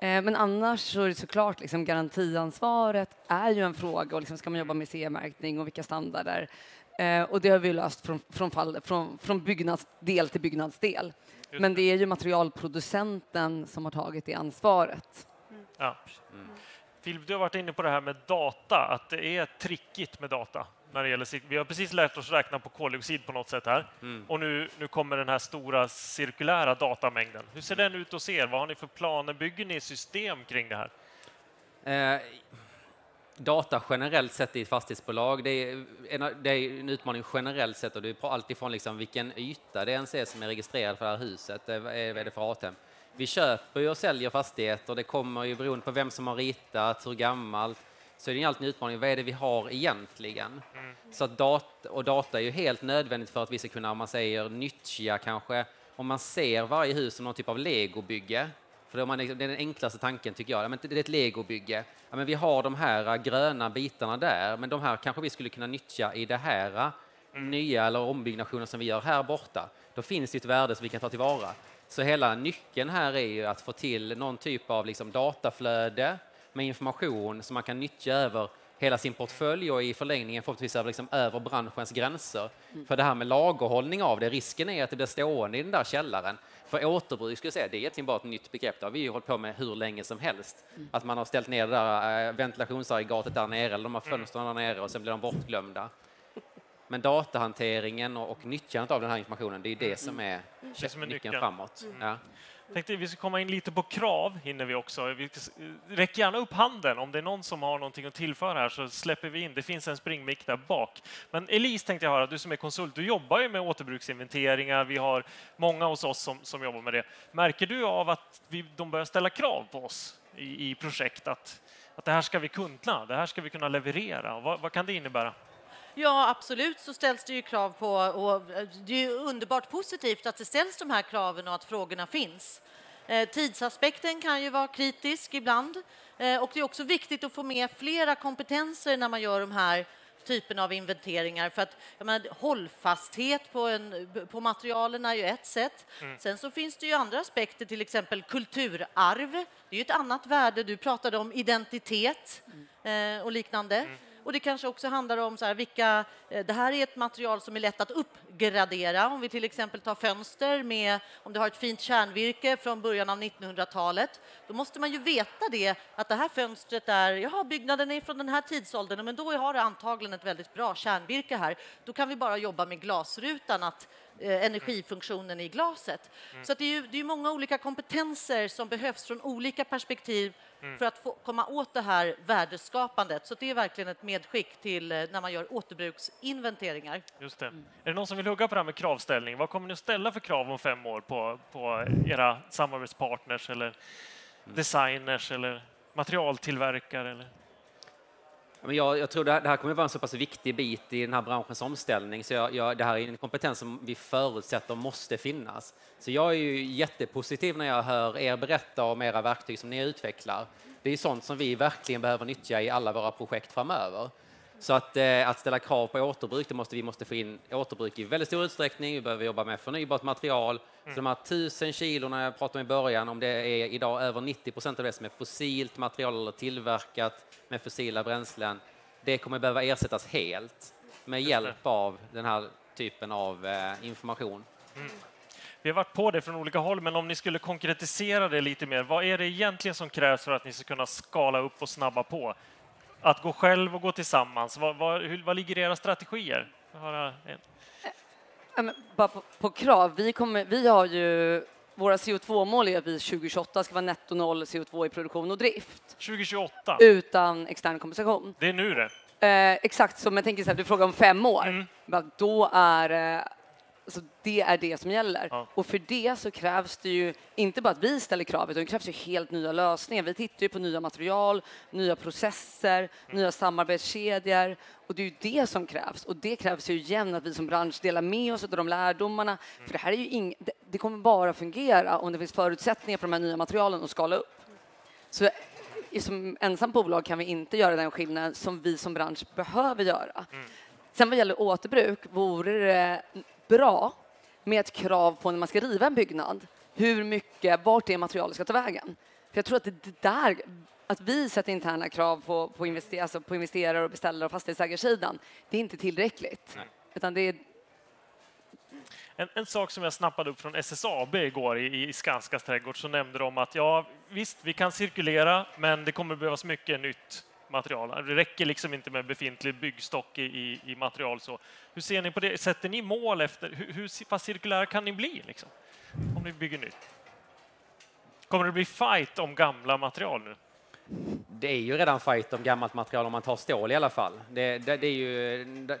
Eh, men annars så är det såklart liksom garantiansvaret är ju en fråga och liksom ska man jobba med CE-märkning och vilka standarder Eh, och det har vi löst från, från, fall, från, från byggnadsdel till byggnadsdel. Just Men det är ju materialproducenten som har tagit det ansvaret. Mm. Ja. Mm. Filip, du har varit inne på det här med data, att det är trickigt med data. När det gäller, vi har precis lärt oss räkna på koldioxid på något sätt här mm. och nu, nu kommer den här stora cirkulära datamängden. Hur ser den ut hos er? Vad har ni för planer? Bygger ni system kring det här? Eh, data generellt sett i ett fastighetsbolag, det är en, det är en utmaning generellt sett och det är alltifrån liksom vilken yta det ens är som är registrerad för det här huset, vad är det för ATM. Vi köper och säljer fastigheter, det kommer ju beroende på vem som har ritat, hur gammalt, så är det alltid en utmaning, vad är det vi har egentligen? Mm. Så att data, och data är ju helt nödvändigt för att vi ska kunna, om man säger nyttja kanske, om man ser varje hus som någon typ av legobygge, för det är den enklaste tanken tycker jag. Men det är ett legobygge. Ja, men vi har de här äh, gröna bitarna där, men de här kanske vi skulle kunna nyttja i det här äh, mm. nya eller ombyggnationen som vi gör här borta. Då finns det ett värde som vi kan ta tillvara. Så hela nyckeln här är ju att få till någon typ av liksom dataflöde med information som man kan nyttja över hela sin portfölj och i förlängningen förhoppningsvis över, liksom, över branschens gränser. Mm. För det här med lagerhållning av det, risken är att det blir stående i den där källaren. För återbruk skulle jag säga, det är egentligen bara ett nytt begrepp. Det har vi ju hållit på med hur länge som helst. Mm. Att man har ställt ner det där eh, ventilationsaggregatet där nere, eller de här fönstren där nere och sen blir de bortglömda. Men datahanteringen och, och nyttjandet av den här informationen, det är det som är, det är som är nyckeln framåt. Mm. Ja tänkte vi ska komma in lite på krav, hinner vi också. Vi räck gärna upp handen om det är någon som har någonting att tillföra här så släpper vi in. Det finns en springmick där bak. Men Elise tänkte jag höra, du som är konsult, du jobbar ju med återbruksinventeringar. Vi har många hos oss som, som jobbar med det. Märker du av att vi, de börjar ställa krav på oss i, i projekt att, att det här ska vi kunna, det här ska vi kunna leverera? Vad, vad kan det innebära? Ja, absolut så ställs det ju krav på och eh, det är ju underbart positivt att det ställs de här kraven och att frågorna finns. Eh, tidsaspekten kan ju vara kritisk ibland eh, och det är också viktigt att få med flera kompetenser när man gör de här typen av inventeringar. För att, jag menar, hållfasthet på, en, på materialen är ju ett sätt. Sen så finns det ju andra aspekter, till exempel kulturarv. Det är ju ett annat värde. Du pratade om identitet eh, och liknande. Och det kanske också handlar om så här, vilka... Eh, det här är ett material som är lätt att uppgradera. Om vi till exempel tar fönster med... Om du har ett fint kärnvirke från början av 1900-talet, då måste man ju veta det, att det här fönstret är... Jaha, byggnaden är från den här tidsåldern, men då har det antagligen ett väldigt bra kärnvirke här. Då kan vi bara jobba med glasrutan, att energifunktionen i glaset. Så att det är ju det är många olika kompetenser som behövs från olika perspektiv för att få komma åt det här värdeskapandet. Så det är verkligen ett medskick till eh, när man gör återbruksinventeringar. Just det. Är det någon som vill hugga på det här med kravställning? Vad kommer ni att ställa för krav om fem år på, på era samarbetspartners eller designers eller materialtillverkare? Eller? Men jag, jag tror det här, det här kommer att vara en så pass viktig bit i den här branschens omställning så jag, jag, det här är en kompetens som vi förutsätter måste finnas. Så jag är ju jättepositiv när jag hör er berätta om era verktyg som ni utvecklar. Det är sånt som vi verkligen behöver nyttja i alla våra projekt framöver. Så att, eh, att ställa krav på återbruk, det måste, vi måste få in återbruk i väldigt stor utsträckning. Vi behöver jobba med förnybart material. Så de här tusen kilorna jag pratade om i början, om det är idag över 90 procent av det som är fossilt material eller tillverkat med fossila bränslen, det kommer behöva ersättas helt med hjälp av den här typen av eh, information. Vi har varit på det från olika håll, men om ni skulle konkretisera det lite mer. Vad är det egentligen som krävs för att ni ska kunna skala upp och snabba på? Att gå själv och gå tillsammans. Vad, vad, hur, vad ligger i era strategier? Ja, men bara på, på krav. Vi, kommer, vi har ju våra CO2-mål är att vi 2028 ska vara netto noll CO2 i produktion och drift 2028. utan extern kompensation. Det är nu det. Eh, exakt som jag tänker så här, du frågar om fem år. Mm. Då är eh, alltså det är det som gäller. Ja. Och för det så krävs det ju inte bara att vi ställer krav, utan det krävs ju helt nya lösningar. Vi tittar ju på nya material, nya processer, Mm. nya samarbetskedjor och det är ju det som krävs. Och det krävs ju igen att vi som bransch delar med oss av de lärdomarna. Mm. För det här är ju ing- det, det kommer bara fungera om det finns förutsättningar för de här nya materialen att skala upp. Så som ensam bolag kan vi inte göra den skillnad som vi som bransch behöver göra. Sen vad gäller återbruk vore det bra med ett krav på när man ska riva en byggnad, hur mycket, vart det materialet ska ta vägen. För jag tror att det där, att vi sätter interna krav på, på, invester, alltså på investerare, och beställare och fastighetsägarsidan, det är inte tillräckligt. Utan det är En, en sak som jag snappade upp från SSAB igår i, i Skanskas trädgård så nämnde de att ja, visst, vi kan cirkulera, men det kommer behövas mycket nytt material. Det räcker liksom inte med befintlig byggstock i, i, i material. Så. Hur ser ni på det? Sätter ni mål efter hur, hur pass cirkulära kan ni bli liksom, om ni bygger nytt? Kommer det bli fight om gamla material nu? Det är ju redan fight om gammalt material om man tar stål i alla fall. Det, det, det är ju, det,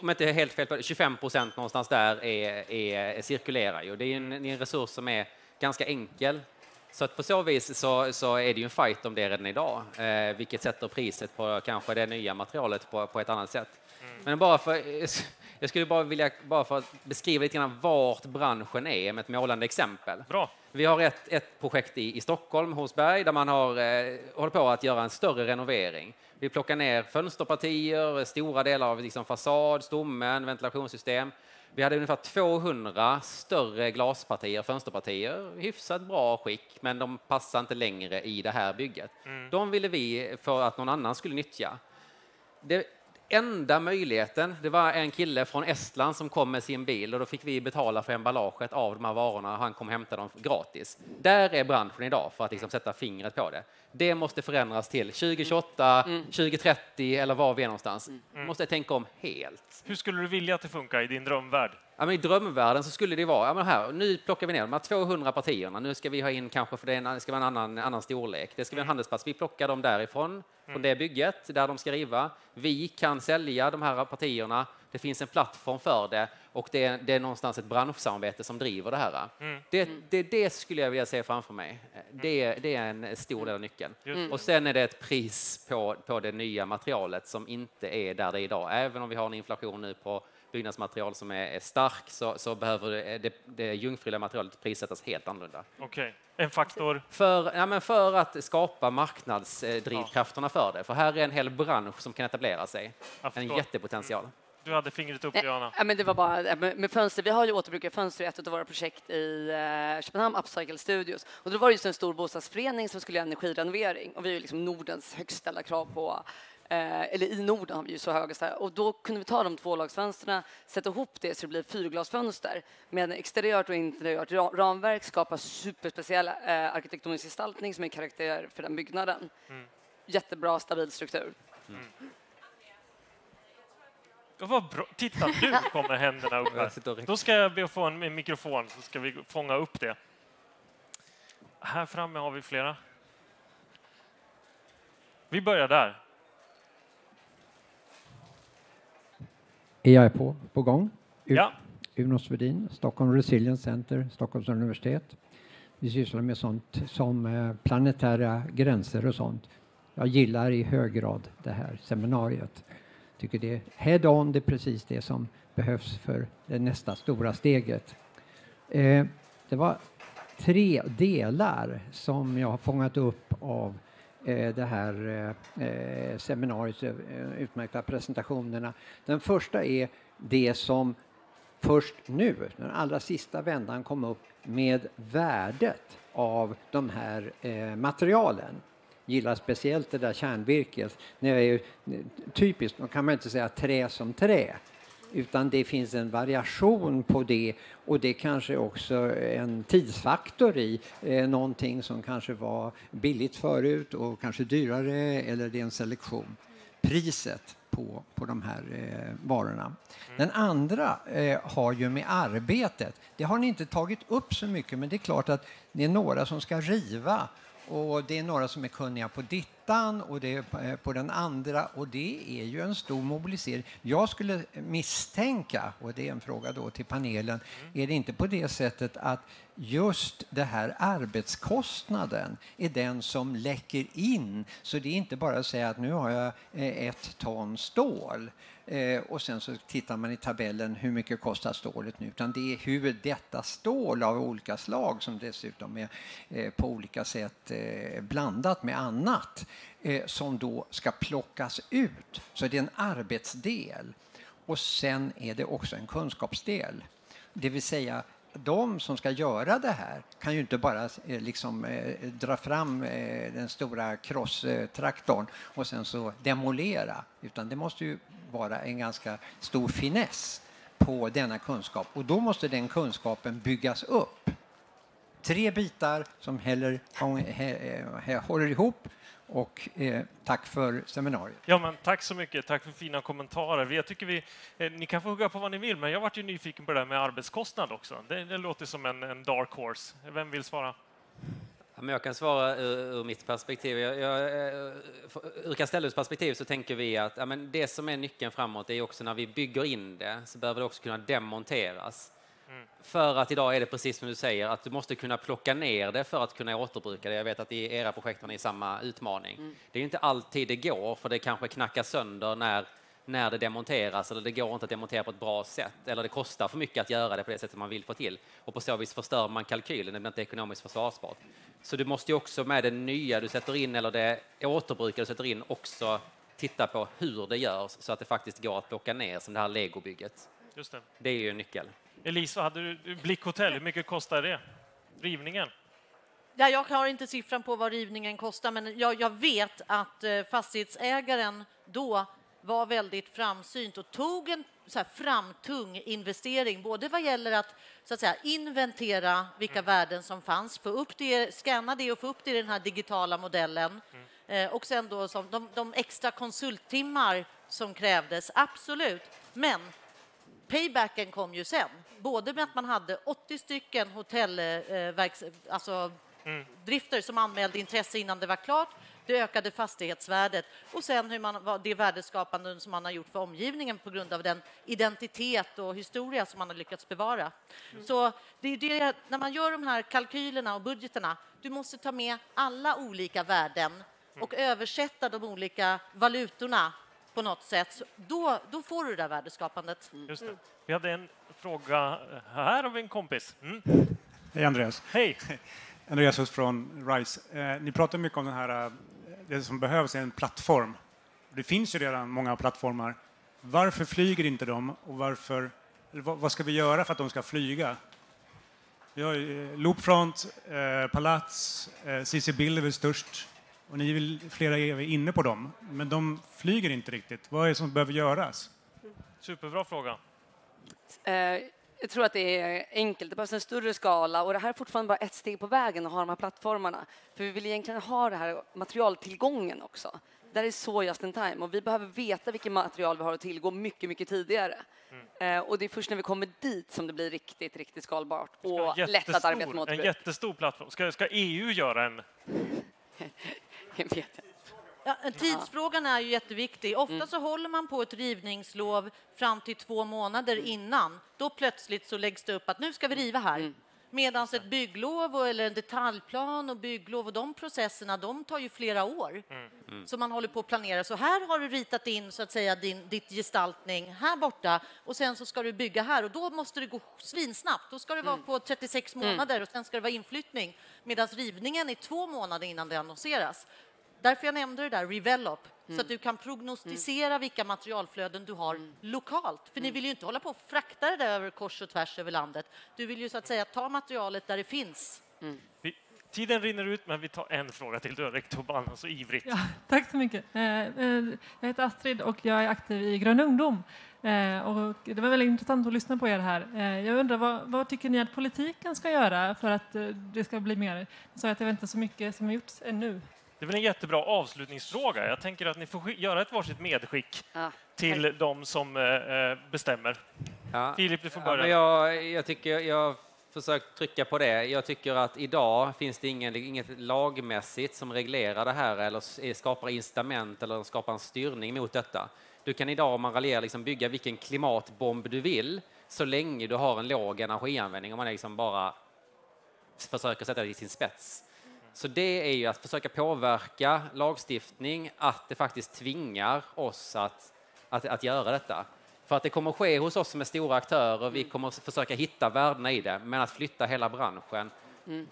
om jag inte är helt fel, 25 procent någonstans där är, är, cirkulerar ju. Det är en, det är en resurs som är ganska enkel. Så att på så vis så, så är det ju en fight om det redan idag, eh, vilket sätter priset på kanske det nya materialet på, på ett annat sätt. Men bara för, jag skulle bara vilja bara för att beskriva lite grann vart branschen är med ett målande exempel. Bra. Vi har ett, ett projekt i, i Stockholm, Hornsberg, där man har, eh, håller på att göra en större renovering. Vi plockar ner fönsterpartier, stora delar av liksom fasad, stommen, ventilationssystem. Vi hade ungefär 200 större glaspartier, fönsterpartier, hyfsat bra skick, men de passar inte längre i det här bygget. De ville vi för att någon annan skulle nyttja. Det enda möjligheten, det var en kille från Estland som kom med sin bil och då fick vi betala för emballaget av de här varorna och han kom och hämtade dem gratis. Där är branschen idag för att liksom sätta fingret på det. Det måste förändras till 2028, 2030 eller var vi är någonstans. Måste tänka om helt. Hur skulle du vilja att det funkar i din drömvärld? Ja, men I drömvärlden så skulle det vara, ja, men här, nu plockar vi ner de här 200 partierna, nu ska vi ha in kanske, för det, är en- det ska vara en annan, annan storlek, det ska vara en handelsplats, vi plockar dem därifrån, från det bygget, där de ska riva. Vi kan sälja de här partierna, det finns en plattform för det och det är, det är någonstans ett branschsamarbete som driver det här. Det, det, det skulle jag vilja se framför mig. Det, det är en stor del av nyckeln. Just Och sen är det ett pris på, på det nya materialet som inte är där det är idag. Även om vi har en inflation nu på, byggnadsmaterial som är, är stark så, så behöver det, det, det jungfruliga materialet prissättas helt annorlunda. Okej. En faktor. För, ja, men för att skapa marknadsdrivkrafterna för det. För här är en hel bransch som kan etablera sig. En jättepotential. Du hade fingret upp, Johanna. Ja, men det var bara med, fönster. Vi har ju återbrukarfönster i ett av våra projekt i eh, Köpenhamn, Upcycle Studios. Och då var det just en stor bostadsförening som skulle göra energirenovering och vi har ju liksom Nordens högst ställda krav på Eh, eller i Norden har vi ju så höga så här. Och då kunde vi ta de tvålagsfönsterna, sätta ihop det så det blir fyrglasfönster med en exteriört och interiört ra- ramverk, skapa superspeciell eh, arkitektonisk gestaltning som är karaktär för den byggnaden. Jättebra, stabil struktur. Ja, vad bra. Titta, nu kommer händerna upp här. Då ska jag be att få en, en mikrofon så ska vi fånga upp det. Här framme har vi flera. Vi börjar där. Är jag på, på gång? U- Ja. Uno Svedin, Stockholm Resilience Center, Stockholms universitet. Vi sysslar med sånt som eh, planetära gränser och sånt. Jag gillar i hög grad det här seminariet. Tycker det är head on, det är precis det som behövs för det nästa stora steget. Eh, det var tre delar som jag har fångat upp av Eh, det här eh, eh, seminariets utmärkta presentationerna. Den första är det som först nu, den allra sista vändan, kom upp med värdet av de här eh, materialen. Gillar speciellt det där kärnvirket. Det är ju typiskt, då kan man inte säga trä som trä utan det finns en variation på det och det kanske också en tidsfaktor i eh, någonting som kanske var billigt förut och kanske dyrare eller det är en selektion. Priset på, på de här eh, varorna. Den andra eh, har ju med arbetet. Det har ni inte tagit upp så mycket men det är klart att det är några som ska riva och det är några som är kunniga på dittan och det är på- eh, på den andra. Och det är ju en stor mobilisering. Jag skulle misstänka, och det är en fråga då till panelen, är det inte på det sättet att just det här arbetskostnaden är den som läcker in? Så det är inte bara att säga att nu har jag eh, ett ton stål Eh, och sen så tittar man i tabellen hur mycket kostar stålet nu. Utan det är hur detta stål av olika slag som dessutom är eh, på olika sätt eh, blandat med annat eh, som då ska plockas ut. Så det är en arbetsdel. Och sen är det också en kunskapsdel. Det vill säga de som ska göra det här kan ju inte bara eh, liksom, eh, dra fram eh, den stora crosstraktorn och sen så demolera, utan det måste ju vara en ganska stor finess på denna kunskap och då måste den kunskapen byggas upp. Tre bitar som häller, eh, håller ihop och eh, tack för seminariet. Ja, men tack så mycket. Tack för fina kommentarer. Vi- Jag tycker vi, eh, ni kan få hugga på vad ni vill, men jag vart ju nyfiken på det där med arbetskostnad också. Det, det låter som en, en dark horse. Vem vill svara? Ja, men jag kan svara ur, ur mitt perspektiv. Jag, jag, eh, ur Castellus perspektiv så tänker vi att ja, men det som är nyckeln framåt är också när vi bygger in det så behöver det också kunna demonteras. För att idag är det precis som du säger, att du måste kunna plocka ner det för att kunna återbruka det. Jag vet att i era projekt har ni samma utmaning. Det är inte alltid det går, för det kanske knackas sönder när, när det demonteras, eller det går inte att demontera på ett bra sätt, eller det kostar för mycket att göra det på det sättet man vill få till. Och på så vis förstör man kalkylen, det blir inte ekonomiskt försvarsbart. Så du måste ju också med det nya du sätter in, eller det återbrukade du sätter in, också titta på hur det görs så att det faktiskt går att plocka ner, som det här legobygget. Just det. Det är ju en nyckel. Elisa, hade du- Blickhotell, hur mycket kostar det? Rivningen? Ja, jag har inte siffran på vad rivningen kostar, men jag, jag vet att eh, fastighetsägaren då var väldigt framsynt och tog en så framtung investering, både vad gäller att, så att säga, inventera vilka värden som fanns, få upp det, scanna det och få upp det i den här digitala modellen. Eh, och sen då som de, de extra konsulttimmar som krävdes, absolut. Men paybacken kom ju sen, både med att man hade 80 stycken hotellverks, alltså drifter som anmälde intresse innan det var klart. Det ökade fastighetsvärdet och sen hur man, det värdeskapande som man har gjort för omgivningen på grund av den identitet och historia som man har lyckats bevara. Så det är det, när man gör de här kalkylerna och budgeterna, du måste ta med alla olika värden och översätta de olika valutorna på något sätt, då, då får du det där värdeskapandet. Just det. Vi hade en fråga. Här har vi en kompis. Mm. Hej Andreas. Hej! Andreas Hus från RISE. Eh, ni pratar mycket om den här, eh, det som behövs är en plattform. Det finns ju redan många plattformar. Varför flyger inte de och varför, eller vad, vad ska vi göra för att de ska flyga? Vi har ju, eh, Loopfront, eh, Palats, eh, CC Bill är väl störst och ni väl flera är inne på dem, men de flyger inte riktigt. Vad är det som behöver göras? Superbra fråga. Eh, jag tror att det är enkelt. Det behövs en större skala och det här är fortfarande bara ett steg på vägen att ha de här plattformarna. För vi vill egentligen ha det här materialtillgången också. Där är så just in time och vi behöver veta vilket material vi har att tillgå mycket, mycket tidigare. Eh, och det är först när vi kommer dit som det blir riktigt, riktigt skalbart och lätt att arbeta med en jättestor plattform. Ska, ska EU göra en? Jag vet. Ja, tidsfrågan är ju jätteviktig. Ofta så håller man på ett rivningslov fram till två månader innan. Då plötsligt så läggs det upp att nu ska vi riva här. Medan ett bygglov och, eller en detaljplan och bygglov och de processerna, de tar ju flera år. Så man håller på att planera. Så här har du ritat in så att säga din ditt gestaltning här borta och sen så ska du bygga här och då måste det gå svinsnabbt. Då ska det vara på 36 månader och sen ska det vara inflyttning. Medan rivningen är två månader innan det annonseras. Därför jag nämnde det där, Revelop, så att du kan prognostisera vilka materialflöden du har lokalt. För ni vill ju inte hålla på och frakta det där över kors och tvärs över landet. Du vill ju så att säga ta materialet där det finns. Vi, tiden rinner ut, men vi tar en fråga till. Du har räckt upp handen så ivrigt. Ja, tack så mycket. Eh, eh, Jag heter Astrid och jag är aktiv i Grön ungdom. Eh, Och det var väldigt intressant att lyssna på er här. Jag undrar, vad, vad tycker ni att politiken ska göra för att det ska bli mer? Sa att det var inte så mycket som har gjorts ännu. Det är väl en jättebra avslutningsfråga. Jag tänker att ni får göra ett varsitt medskick Ja, till de som eh, eh, bestämmer. Ja. Filip, du får Ja, börja. men jag, jag tycker jag försökt trycka på det. Jag tycker att idag finns det ingen, inget lagmässigt som reglerar det här eller s- skapar incitament eller skapar en styrning mot detta. Du kan idag, om man raljerar, liksom bygga vilken klimatbomb du vill så länge du har en låg energianvändning. Om man liksom bara försöker sätta det i sin spets. Så det är ju att försöka påverka lagstiftning, att det faktiskt tvingar oss att, att, att göra detta. För att det kommer ske hos oss som är stora aktörer, vi kommer försöka hitta värdena i det, men att flytta hela branschen,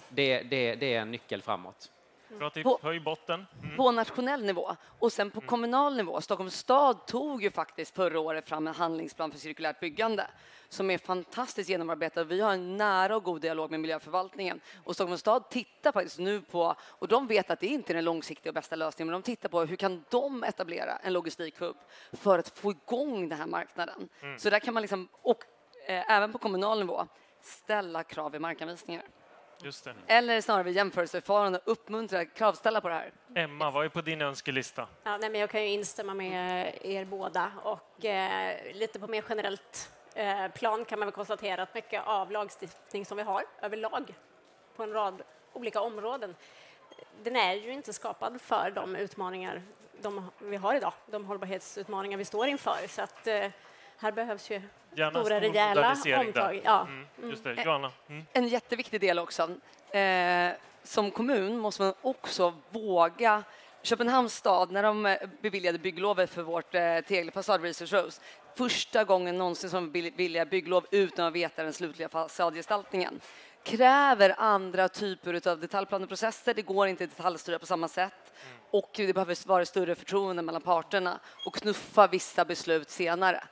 det, det, det är en nyckel framåt. Bra tips. På- Höj botten. på nationell nivå och sen på kommunal nivå. Stockholms stad tog ju faktiskt förra året fram en handlingsplan för cirkulärt byggande som är fantastiskt genomarbetad. Vi har en nära och god dialog med miljöförvaltningen och Stockholms stad tittar faktiskt nu på, och de vet att det inte är den långsiktiga och bästa lösningen, men de tittar på hur kan de etablera en logistikhubb för att få igång den här marknaden. Så där kan man liksom, och eh, även på kommunal nivå, ställa krav i markanvisningar. Just det. Eller snarare vid jämförelseförfarande uppmuntra kravställa på det här. Emma, vad är på din önskelista? Ja, nej, men jag kan ju instämma med er båda. Och eh, lite på mer generellt eh, plan kan man väl konstatera att mycket av lagstiftning som vi har överlag på en rad olika områden, den är ju inte skapad för de utmaningar de vi har idag, de hållbarhetsutmaningar vi står inför. Så att eh, här behövs ju Gärna stora stor rejäla omtag. Ja. Mm, just det. Johanna? Mm. En jätteviktig del också. Eh, som kommun måste man också våga Köpenhamns stad, när de eh, beviljade bygglovet för vårt eh, tegelfasad Research Rose, första gången någonsin som beviljar bygglov utan att veta den slutliga fasadgestaltningen, kräver andra typer av detaljplaneprocesser. Det går inte att detaljstyra på samma sätt och det behöver vara större förtroende mellan parterna och knuffa vissa beslut senare.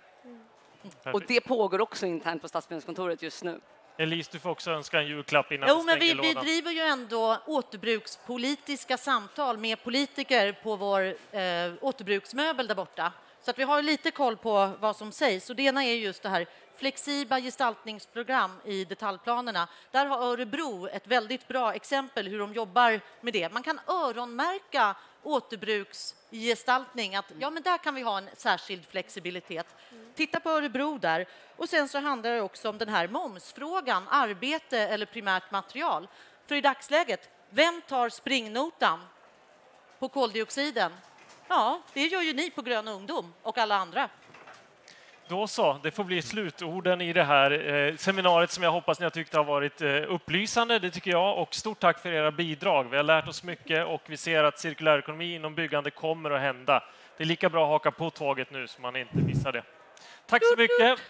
Och det pågår också internt på Stadsbyggnadskontoret just nu. Elise, du får också önska en julklapp innan Jo, vi men vi, stänger vi lådan. driver ju ändå återbrukspolitiska samtal med politiker på vår eh, återbruksmöbel där borta. Så att vi har lite koll på vad som sägs. Och det ena är just det här flexibla gestaltningsprogram i detaljplanerna. Där har Örebro ett väldigt bra exempel hur de jobbar med det. Man kan öronmärka återbruksgestaltning. Att, ja, men där kan vi ha en särskild flexibilitet. Titta på Örebro där. Och sen så handlar det också om den här momsfrågan, arbete eller primärt material. För i dagsläget, vem tar springnotan på koldioxiden? Ja, det gör ju ni på Grön ungdom och alla andra. Då så, det får bli slutorden i det här eh, seminariet som jag hoppas ni har tyckt har varit eh, upplysande. Det tycker jag. Och stort tack för era bidrag. Vi har lärt oss mycket och vi ser att cirkulär ekonomi inom byggande kommer att hända. Det är lika bra att haka på tåget nu så man inte missar det. Tack så mycket!